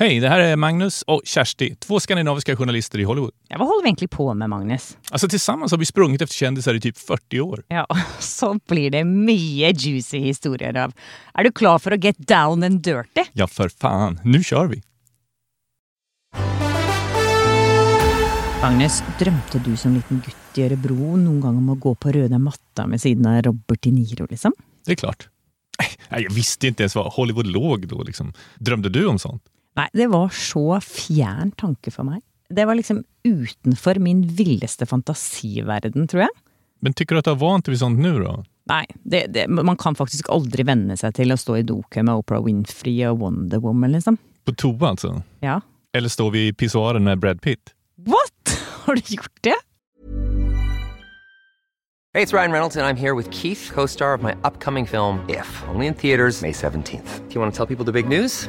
Hej, det här är Magnus och Kersti, två skandinaviska journalister i Hollywood. Ja, hva holder vi egentlig på med, Magnus? Alltså tillsammans har vi sprungit efter kändisar i typ 40 år. Ja, så blir det mye juicy historier av. Er du klar for å get down and dirty? Ja, för fan. Nu kör vi! Magnus, drømte du som liten gutt i Ørebro noen gang om å gå på røde matta med siden av Robert De Niro, liksom? Det är klart. Nej, jag visste inte ens var Hollywood låg då. Liksom. Drömde du om sånt? Nei, det var så fjern tanke for meg. Det var liksom utenfor min villeste fantasiverden, tror jeg. Men tykker du at det er vant til sånt nå, da? Nei, det, det, man kan faktisk aldri venne seg til å stå i dokø med Oprah Winfrey og Wonder Woman, liksom. På toa altså? Ja. Eller står vi i pissoaren med Brad Pitt? What? Har du gjort det? Hey, it's Ryan Reynolds, and I'm here with Keith, co star of my upcoming film, If, only in theaters, May 17th. Do you want to tell people the big news?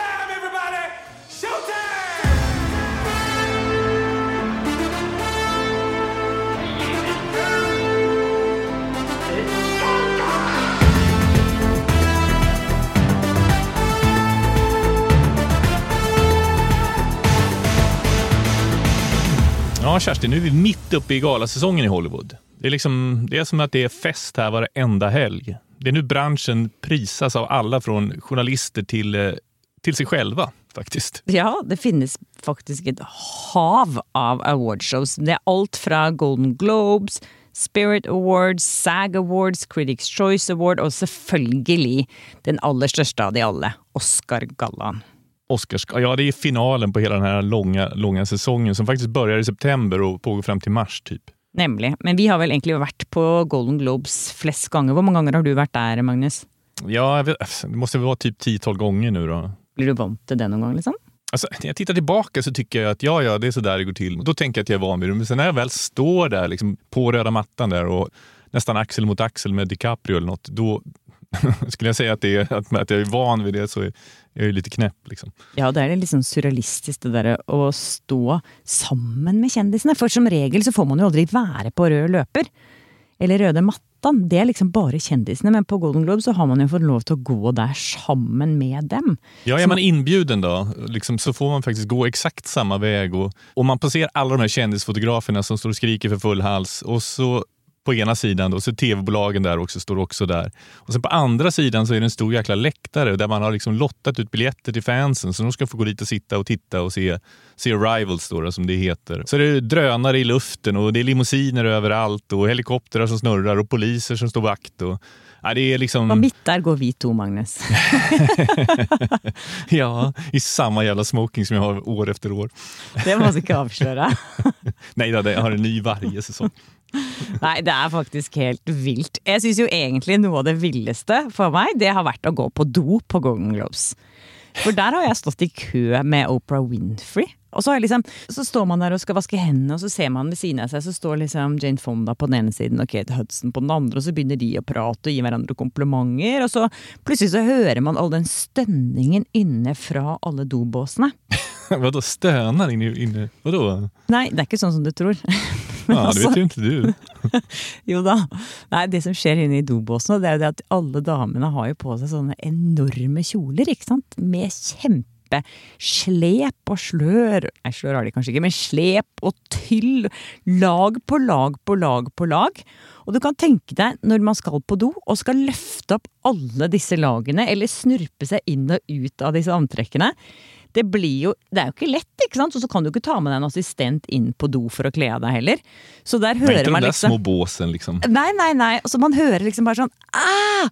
Ja, Kerstin, nu är vi mitt uppe i galasäsongen i Hollywood. Det är, liksom, det är som att det är fest här varenda helg. Det är nu branschen prisas av alla från journalister till, eh, till sig själva faktiskt. Ja, det finnes faktisk et hav av awardshows. Det er alt fra Golden Globes, Spirit Awards, SAG Awards, Critics Choice Award og selvfølgelig den aller største av de alle, Oscar-gallaen. Oscars, ja, det är finalen på hela den här långa, långa säsongen som faktiskt börjar i september och pågår fram till mars typ. Nemlig. Men vi har vel egentlig vært på Golden Globes flest ganger. Hvor mange ganger har du vært der, Magnus? Ja, jag vet, alltså, det måste vara typ 10-12 gånger nu då. Blir du vant til det noen gang, liksom? Alltså, när jag tittar tillbaka så tycker jag att ja, ja, det är så där det går till. Då tänker jag att jag är van vid det. Men sen när jag väl står där liksom, på röda mattan där och nästan axel mot axel med DiCaprio eller något, då skulle jeg si at, det at, at, jeg er van vid det så jeg er är litt knäpp. Liksom. Ja, det er litt sånn surrealistisk det derre å stå sammen med kjendisene. For som regel så får man jo aldri være på rød løper. Eller røde mattan. Det er liksom bare kjendisene. Men på Golden Globe så har man jo fått lov til å gå der sammen med dem. Ja, er man innbjuden da, liksom, så får man faktisk gå eksakt samme vei. Og, og man passerer alle de her kjendisfotografene som står og skriker for full hals. og så på ena sidan då, så tv-bolagen där också står också där. Och sen på andra sidan så är det en stor jäkla läktare där man har liksom lottat ut biljetter till fansen så de ska få gå dit och sitta och titta och se, se Rivals då, då, som det heter. Så det är drönare i luften och det är limousiner överallt och helikoptrar som snurrar och poliser som står vakt. Och, ja, det är liksom... Vad der går vi to, Magnus. ja, i samma jävla smoking som jag har år efter år. Det må jag avsløre. Nej, då, jag har en ny varje säsong. Nei, det er faktisk helt vilt. Jeg syns jo egentlig noe av det villeste for meg, det har vært å gå på do på Golden Globes. For der har jeg stått i kø med Oprah Winfrey. Og så, liksom, så står man der og skal vaske hendene, og så ser man ved siden av seg, så står liksom Jane Fonda på den ene siden og Kate Hudson på den andre, og så begynner de å prate og gi hverandre komplimenter, og så plutselig så hører man all den stønningen inne fra alle dobåsene. Vadå, de inne, Hva da? Nei, det er ikke sånn som du tror. Ja, det ju inte du. Jo da. Nei, det som skjer inne i dobåsen, det er jo det at alle damene har jo på seg sånne enorme kjoler, ikke sant? Med kjempeslep og slør. Nei, slør har de kanskje ikke, men slep og tyll. Lag på lag på lag på lag. Og du kan tenke deg når man skal på do og skal løfte opp alle disse lagene, eller snurpe seg inn og ut av disse antrekkene. Det blir jo, det er jo ikke lett, ikke sant? Og så kan du ikke ta med deg en assistent inn på do for å kle av deg heller. Så der hører man liksom inte de man där liksom små båsen liksom. Nei, nei, nei. Så man hører liksom bare sånn ah!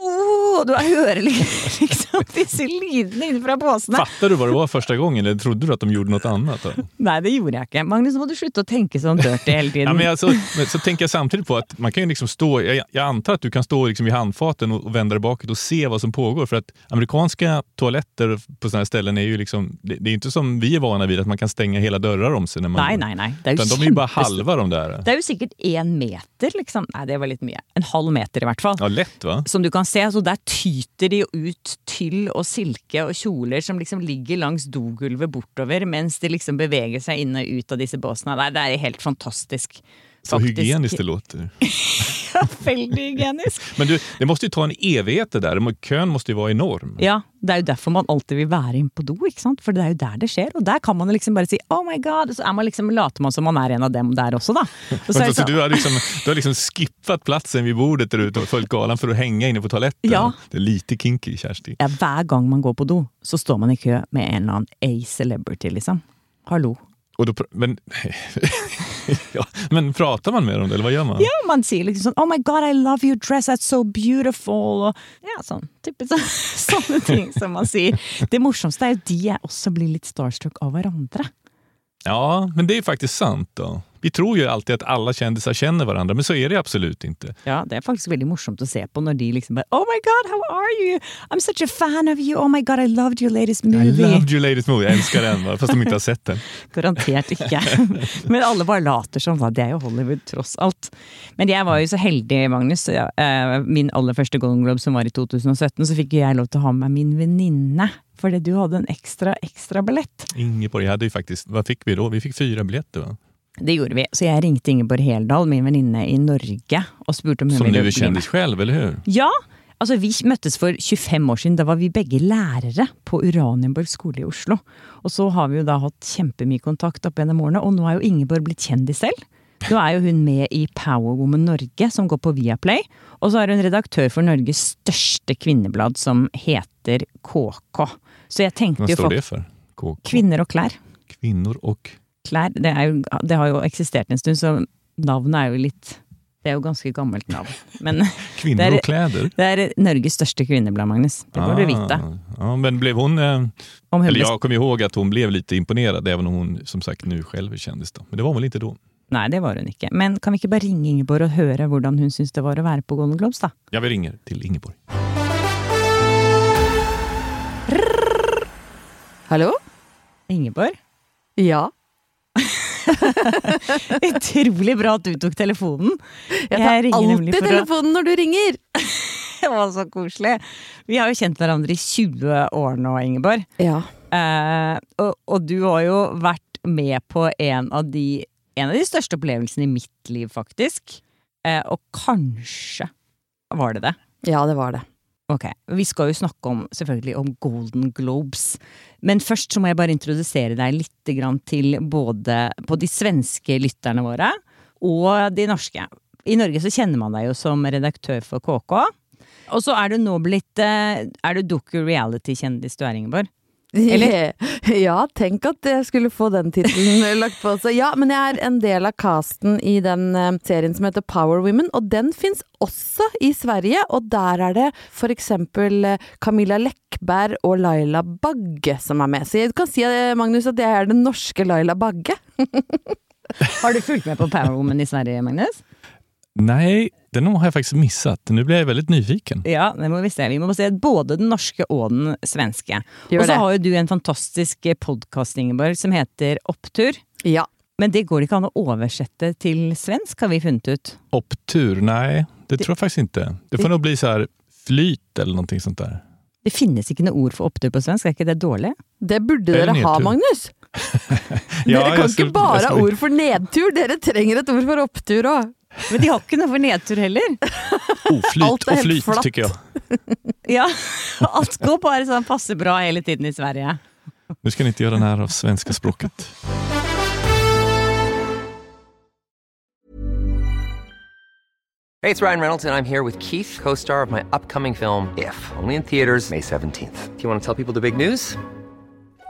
Oh, du hører liksom disse lydene inne fra båsene. Fattar du hva det var første gang, eller trodde du at de gjorde noe annet? Då? Nei, det gjorde jeg ikke. Magnus, må du slutte å tenke sånn dirty hele tiden. Ja, men alltså, men så tenker jeg samtidig på at man kan jo liksom stå, Jeg, jeg antar at du kan stå liksom i handfaten og vende deg bak og och se hva som pågår. for at amerikanske toaletter på sånne steder er jo ju liksom, det, det er ikke som vi er vana vid at man kan stenge hele dører om seg. När man, Nei, nei, nei. Det er jo de er jo bare halve, de der. Det er jo sikkert én meter, liksom. Nei, det var litt mye. En halv meter, i hvert fall. Ja, lett, va? Som du kan se, Altså der tyter de ut tyll og silke og kjoler som liksom ligger langs dogulvet bortover, mens de liksom beveger seg inn og ut av disse båsene. Det er, det er helt fantastisk. Så Faktisk. hygieniskt det låter. Ja, veldig hygienisk. Men du, det måste ju ta en evighet det där. Køen måste ju vara enorm. Ja, det er jo derfor man alltid vil være inne på do, ikke sant? For det er jo der det skjer. Og der kan man liksom bare si 'oh my god', så er man liksom, later man som man er en av dem der også, da. Og så så du, har liksom, du har liksom skippet platsen ved bordet der ute og fulgt galan for å henge inne på toaletten. Ja. Det er lite kinky, Kjersti. ja, hver gang man går på do, så står man i kø med en eller annen A-celebrity, liksom. Hallo. Och då, men, ja, men pratar man med dem eller vad gör man? Ja, man sier liksom sånn 'Oh my God, I love your dress, that's so beautiful'. Og, ja, sånn. Type så, sånne ting som man sier. Det morsomste er jo de jeg også blir litt starstruck av hverandre. Ja, men det er faktisk sant. Då. Vi tror ju alltid att alla kändisar känner varandra, men så är det absolut inte. Ja, Det er faktisk veldig morsomt å se på når de liksom bare 'Oh my God, how are you? I'm such a fan of you. Oh my God, I loved your latest movie”. I loved your latest movie. Jag älskar den, fast de inte har sett den. Garantert ikke. Men alle bare later som. da. Det er jo Hollywood, tross alt. Men jeg var jo så heldig, Magnus. eh, Min aller første Golden Globe, som var i 2017, så fikk jeg lov til å ha med min venninne. Fordi du hadde en ekstra, ekstra billett. Ingeborg, jeg hadde jo faktisk, hva fikk vi da? Vi fikk fyra billetter, va? Det gjorde vi. Så jeg ringte Ingeborg Heldal, min venninne i Norge, og spurte om hun Som ville med. Som du er kjendis selv, eller hur? Ja! Altså, Vi møttes for 25 år siden. Da var vi begge lærere på Uranienborg skole i Oslo. Og så har vi jo da hatt kjempemye kontakt opp gjennom årene, og nå er jo Ingeborg blitt kjendis selv. Nå er jo hun med i Powerwoman Norge, som går på Viaplay. Og så er hun redaktør for Norges største kvinneblad, som heter KK. Så jeg tenkte jo Hva står det for? KK? Kvinner og klær. Kvinner og Klær, det, er jo, det har jo eksistert en stund, så navnet er jo litt Det er jo ganske gammelt navn. Men Kvinner er, og och det er Norges største kvinneblad, Magnus. Det bør du vite. Ah, Ja, men ble hun Eh, hun eller jeg kommer ihåg at hun ble lite imponert, selv om hun som sagt nå selv er kjendis. Då. Men det var hun ikke da. Nei, det var hun ikke. Men kan vi ikke bare ringe Ingeborg og høre hvordan hun syns det var å være på Golden Globes, da? Ja, vi ringer til Ingeborg. Hallo? Ingeborg? Ja. Utrolig bra at du tok telefonen. Jeg tar jeg alltid for å- telefonen når du ringer. Det var så koselig. Vi har jo kjent hverandre i 20 år nå, Ingeborg. Ja. Eh, og, og du har jo vært med på en av de, en av de største opplevelsene i mitt liv, faktisk. Eh, og kanskje var det det. Ja, det var det. Ok, Vi skal jo snakke om, selvfølgelig om Golden Globes. Men først så må jeg bare introdusere deg litt til både på de svenske lytterne våre og de norske. I Norge så kjenner man deg jo som redaktør for KK. Og så er du nå blitt eh, Er du doku-reality-kjendis du er, Ingeborg? Eller? Ja, tenk at jeg skulle få den tittelen lagt på seg. Ja, men jeg er en del av casten i den eh, serien som heter Power Women, og den fins også i Sverige. Og der er det eksempel eh, Camilla Lekberg og Laila Bagge som er med. Så jeg kan si, eh, Magnus, at jeg er den norske Laila Bagge. Har du fulgt med på Power Woman i Sverige, Magnus? Nej, den har jag faktiskt missat. Nu blir jag väldigt nyfiken. Ja, det må vi se. Vi må se både den norske og den svenske. Og så har jo du en fantastisk podkast, Ingeborg, som heter Opptur. Ja. Men det går ikke an å oversette til svensk, har vi funnet ut. Opptur? Nei, det, tror jeg faktisk ikke. Det får nå bli så här flyt eller noe sånt der. Det finnes ikke noe ord for opptur på svensk, er ikke det dårlig? Det burde dere ha. Magnus. Ja, dere kan skal, ikke bare ha ord for nedtur, dere trenger et ord for opptur òg. Men de har ikke noe for nedtur heller. Oflyt flyt og och flyt flatt. tycker jeg. Ja, Alt går bare sånn passe bra hele tiden i Sverige. Nu ska ni inte göra nära av svenska språket. Hey, it's Ryan Reynolds, and I'm here with Keith, co star of my upcoming film, If, only in theaters, May 17th. Do you want to tell people the big news?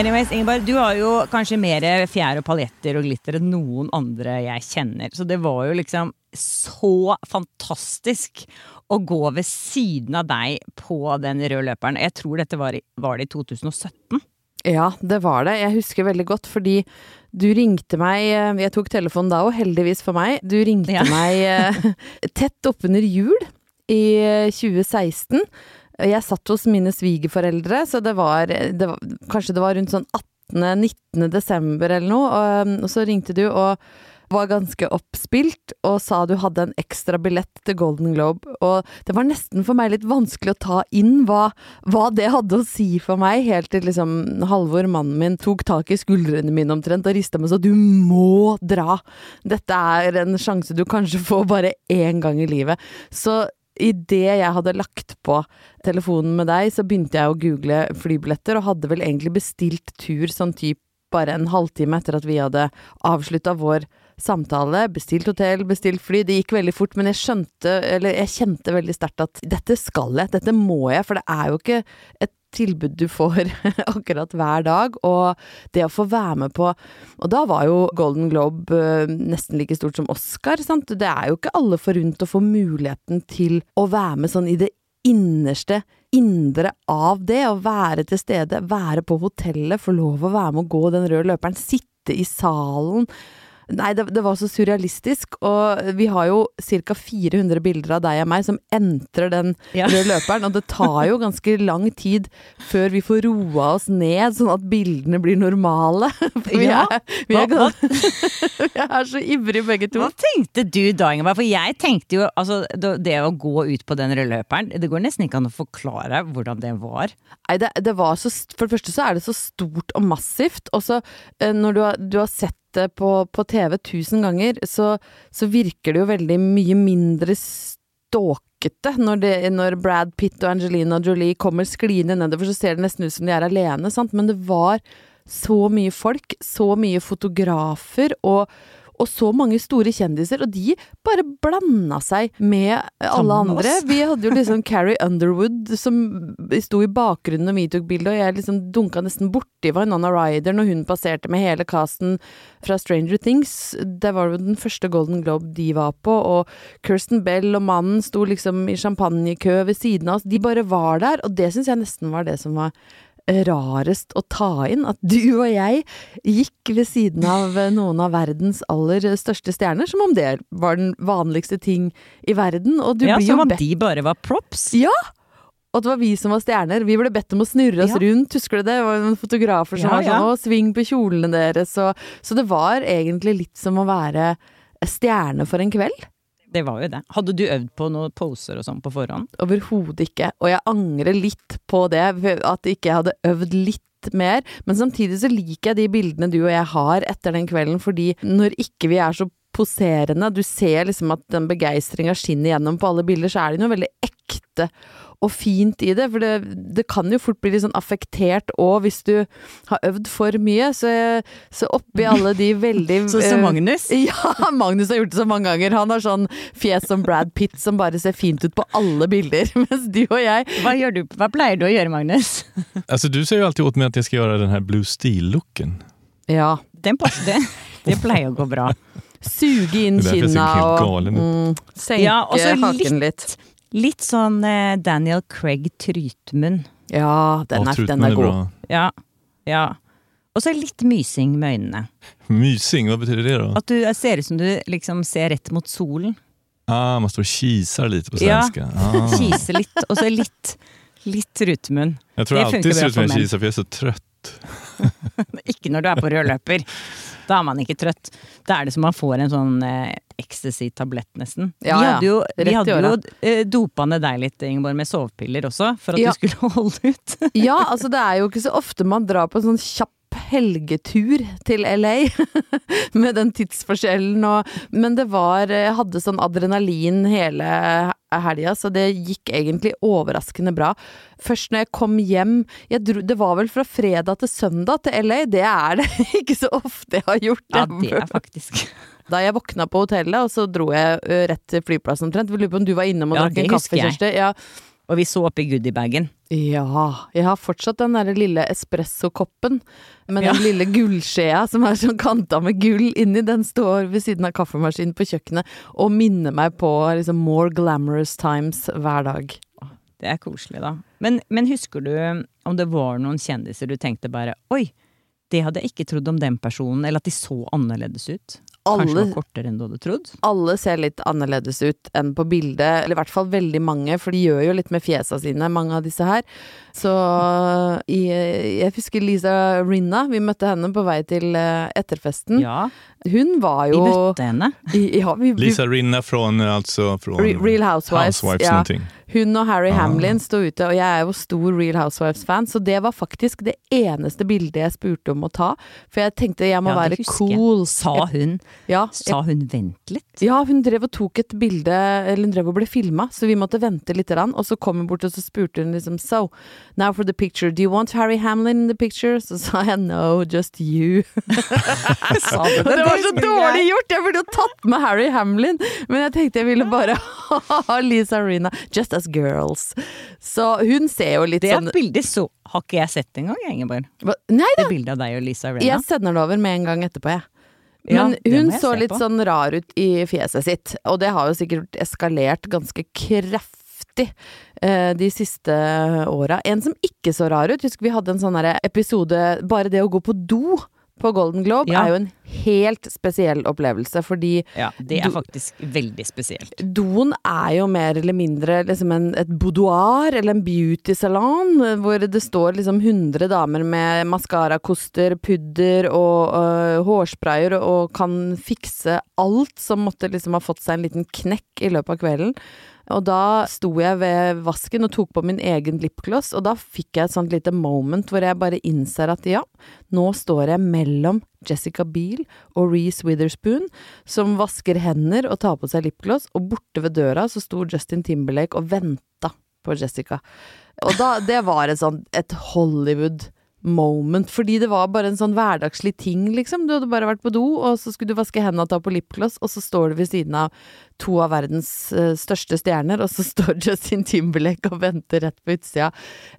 Anyways, Ingeborg, du har jo kanskje mer fjær og paljetter og glitter enn noen andre jeg kjenner. Så det var jo liksom så fantastisk å gå ved siden av deg på den røde løperen. Jeg tror dette var, i- var det i 2017. Ja, det var det. Jeg husker veldig godt, fordi du ringte meg eh, Jeg tok telefonen da òg, heldigvis for meg. Du ringte Ja. meg eh, tett oppunder jul i eh, 2016. Jeg satt hos mine svigerforeldre, så det var, det var Kanskje det var rundt sånn 18.-19. desember eller noe, og, og så ringte du og var ganske oppspilt og sa du hadde en ekstra billett til Golden Globe. Og det var nesten for meg litt vanskelig å ta inn hva, hva det hadde å si for meg, helt til liksom Halvor, mannen min, tok tak i skuldrene mine omtrent og rista meg så du må dra! Dette er en sjanse du kanskje får bare én gang i livet. Så idet jeg hadde lagt på telefonen med deg, så begynte jeg å google flybilletter, og hadde vel egentlig bestilt tur sånn type bare en halvtime etter at vi hadde avslutta vår samtale. Bestilt hotell, bestilt fly. Det gikk veldig fort, men jeg skjønte, eller jeg kjente veldig sterkt at dette skal jeg, dette må jeg, for det er jo ikke et tilbud du får akkurat hver dag, og det å få være med på Og da var jo Golden Globe eh, nesten like stort som Oscar, sant. Det er jo ikke alle forunt å få muligheten til å være med sånn i det innerste indre av det, å være til stede, være på hotellet, få lov å være med å gå den røde løperen, sitte i salen. Nei, det, det var så surrealistisk, og vi har jo ca. 400 bilder av deg og meg som entrer den Ja. røde løperen, og det tar jo ganske lang tid før vi får roa oss ned, sånn at bildene blir normale. For vi, Ja. er, vi, er, Hva- vi er så ivrige begge to. Hva tenkte du da, Ingeborg? For jeg tenkte jo altså, det det å gå ut på den røde løperen, det går nesten ikke an å forklare hvordan det var. Nei, det, det var så For det første så er det så stort og massivt, og så eh, når du har, du har sett det på, på TV tusen ganger, så, så virker det jo veldig mye mindre ståkete når, det, når Brad Pitt og Angelina Jolie kommer skliende nedover, så ser det nesten ut som de er alene, sant, men det var så mye folk, så mye fotografer og og så mange store kjendiser, og de bare blanda seg med alle andre. Vi hadde jo liksom Carrie Underwood som sto i bakgrunnen når vi tok bilde, og jeg liksom dunka nesten borti Winona Ryder når hun passerte med hele casten fra Stranger Things. Det var jo den første Golden Globe de var på, og Kirsten Bell og mannen sto liksom i champagnekø ved siden av oss. De bare var der, og det syns jeg nesten var det som var rarest å ta inn. At du og jeg gikk ved siden av noen av verdens aller største stjerner, som om det var den vanligste ting i verden. Og du ja, blir jo Som om de bare var props. Ja! Og det var vi som var stjerner. Vi ble bedt om å snurre oss Ja. rundt, husker du det? Det var noen fotografer som Ja, var sånn. 'Å, sving på kjolene deres', og Så det var egentlig litt som å være stjerne for en kveld. Det var jo det. Hadde du øvd på noen poser og sånn på forhånd? Overhodet ikke. Og jeg angrer litt på det, at ikke jeg hadde øvd litt mer. Men samtidig så liker jeg de bildene du og jeg har etter den kvelden, fordi når ikke vi er så poserende, du ser liksom at den begeistringa skinner gjennom på alle bilder, så er det noe veldig ekte og fint i det. For det, det kan jo fort bli litt sånn affektert òg hvis du har øvd for mye. Så, så oppi alle de veldig Sånn som eh, Magnus? ja, Magnus har gjort det så mange ganger. Han har sånn fjes som Brad Pitt som bare ser fint ut på alle bilder. Mens du og jeg Hva, gjør du, hva pleier du å gjøre, Magnus? altså, du sier jo alltid åt med at jeg skal gjøre den her Blue Steel-looken. Ja. Den passer, det, det pleier å gå bra. Suge inn jeg kinna og mm, senke Ja, haken litt. litt, sånn eh, Daniel Craig Trytmunn. Ja, den er, den er god. Er Ja, ja. Og så litt mysing med øynene. Mysing, Hva betyr det da? At du ser ut som du liksom ser rett mot solen. Ah, man står og kiser litt på Ja. svenska. Ah. kiser litt, og så litt, litt rutemunn. Jeg tror Det alltid funkar ser ut som jeg kiser, for jeg er så trøtt. Ikke når du er på rød løper. Da er man ikke trøtt. Da er det som man får en sånn eh, ecstasy-tablett, nesten. Ja, vi hadde jo, Rett vi hadde jo eh, dopa ned deg litt, Ingeborg, med sovepiller også, for at Ja. du skulle holde ut. Ja, altså det er jo ikke så ofte man drar på en sånn kjapp helgetur til LA med den tidsforskjellen og Men det var Jeg hadde sånn adrenalin hele helga, så det gikk egentlig overraskende bra. Først når jeg kom hjem jeg dro, Det var vel fra fredag til søndag til LA. Det er det ikke så ofte jeg har gjort. Ja, det er faktisk Da jeg våkna på hotellet, og så dro jeg rett til flyplassen omtrent. Lurer på om du var innom og Ja, drakk en kaffe, Ja, husker jeg. Ja. Og vi så oppi goodiebagen. Ja, jeg har fortsatt den der lille espressokoppen med Ja. den lille gullskjea som er sånn kanta med gull inni. Den står ved siden av kaffemaskinen på kjøkkenet og minner meg på liksom more glamorous times hver dag. Det er koselig, da. Men, men husker du om det var noen kjendiser du tenkte bare Oi, det hadde jeg ikke trodd om den personen, eller at de så annerledes ut? Kanskje Alle- var kortere enn du hadde trodd? Alle ser litt annerledes ut enn på bildet, eller i hvert fall veldig mange, for de gjør jo litt med fjesa sine, mange av disse her. Så jeg husker Lisa Rinna, vi møtte henne på vei til eh, etterfesten. Ja, Hun var vi jo møtte henne. i- ja, vi, vi, Lisa Rinna från, altså, Real Housewives. Housewives ja. Hun og Harry Ah. Hamlin sto ute, og jeg er jo stor Real Housewives-fan, så det var faktisk det eneste bildet jeg spurte om å ta. For jeg tenkte jeg må Ja, være cool. Sa hun, Ja, sa hun vent litt? ja, hun drev og tok et bilde, eller hun drev og ble filma, så vi måtte vente litt. grann. og så kom hun bort og så spurte hun liksom So, now for the picture, do you want Harry Hamlin in the picture? Så sa jeg no, just you. det, det var så dårlig gjort! Jeg burde jo tatt med Harry Hamlin, men jeg tenkte jeg ville bare ha Lisa Rina. Just as girls. Så hun ser jo litt Det sånn bildet så har ikke jeg sett engang, Ingeborg. Hva? Nei da! Det bildet av deg og Lisa Arena Jeg sender det over med en gang etterpå, jeg. Ja, Men ja, hun så litt på. sånn rar ut i fjeset sitt, og det har jo sikkert eskalert ganske kraftig de siste åra. En som ikke så rar ut, husker vi hadde en sånn episode Bare det å gå på do på Golden Globe Ja. er jo en helt spesiell opplevelse, fordi Ja, det er faktisk veldig spesielt. Doen er jo mer eller mindre liksom en, et boudoir eller en beauty-salon, hvor det står liksom 100 damer med maskarakoster, pudder og øh, hårsprayer og kan fikse alt som måtte liksom ha fått seg en liten knekk i løpet av kvelden. Og da sto jeg ved vasken og tok på min egen lipgloss, og da fikk jeg et sånt lite moment hvor jeg bare innser at ja, nå står jeg mellom Jessica Biel og Reece Witherspoon, som vasker hender og tar på seg lipgloss, og borte ved døra så sto Justin Timberlake og venta på Jessica. Og da, det var et sånt, et Hollywood moment, fordi det var bare en sånn hverdagslig ting, liksom. Du hadde bare vært på do, og så skulle du vaske hendene og ta på lipgloss, og så står du ved siden av to av verdens eh, største stjerner, og så står Justin Timberlake og venter rett på utsida.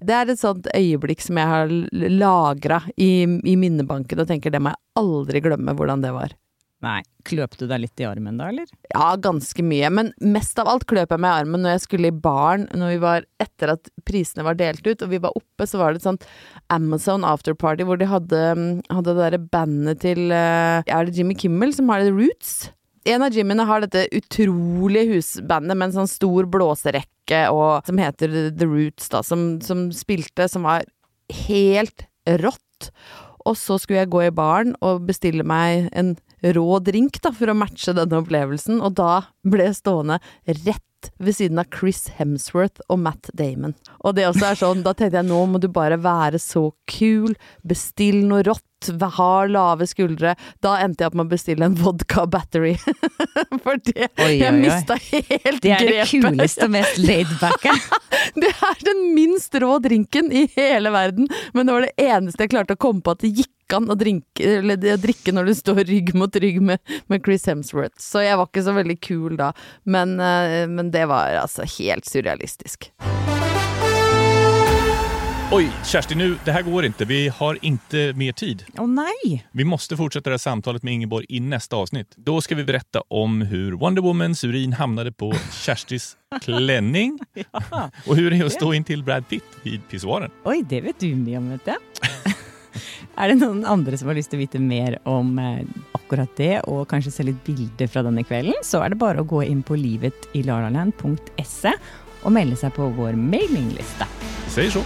Det er et sånt øyeblikk som jeg har lagra i, i minnebanken, og tenker det må jeg aldri glemme hvordan det var. Nei, kløp du deg litt i armen da, eller? Ja, ganske mye, men mest av alt kløp jeg meg i armen når jeg skulle i baren, når vi var etter at prisene var delt ut, og vi var oppe, så var det et sånt Amazon afterparty hvor de hadde, hadde det derre bandet til eh, Er det Jimmy Kimmel som har det Roots? En av Jimmyene har dette utrolige husbandet med en sånn stor blåserekke og, som heter The Roots, da, som, som spilte, som var helt rått. Og så skulle jeg gå i baren og bestille meg en rå drink da, for å matche denne opplevelsen, og da ble jeg stående rett ved siden av Chris Hemsworth og Matt Damon. Og det også er sånn, da tenkte jeg nå må du bare være så kul, bestill noe rått, ha lave skuldre. Da endte jeg opp med å bestille en vodka battery. For det, Oi, oi, jeg mista helt Det er det kuleste og mest laidbacka. Det er den minst rå drinken i hele verden, men det var det eneste jeg klarte å komme på at det gikk an å, drinke, eller å drikke når du står rygg mot rygg med, med Chris Hemsworth. Så jeg var ikke så veldig kul da, men, eh, men det var altså helt surrealistisk. Oj, Kerstin, nu, det här går inte. Vi har inte mer tid. Å nei! Vi måste fortsätta det här samtalet med Ingeborg i nästa avsnitt. Då ska vi berätta om hur Wonder Womans urin hamnade på Kerstis klänning och hur det är att stå in till Brad Pitt vid pissoaren. Oi, det vet du mye om, vet jeg. Er det noen andre som har lyst til å vite mer om eh, akkurat det, og kanskje se litt bilder fra denne kvelden, så er det bare å gå inn på livetilarlaland.se og melde seg på vår mailingliste. i så.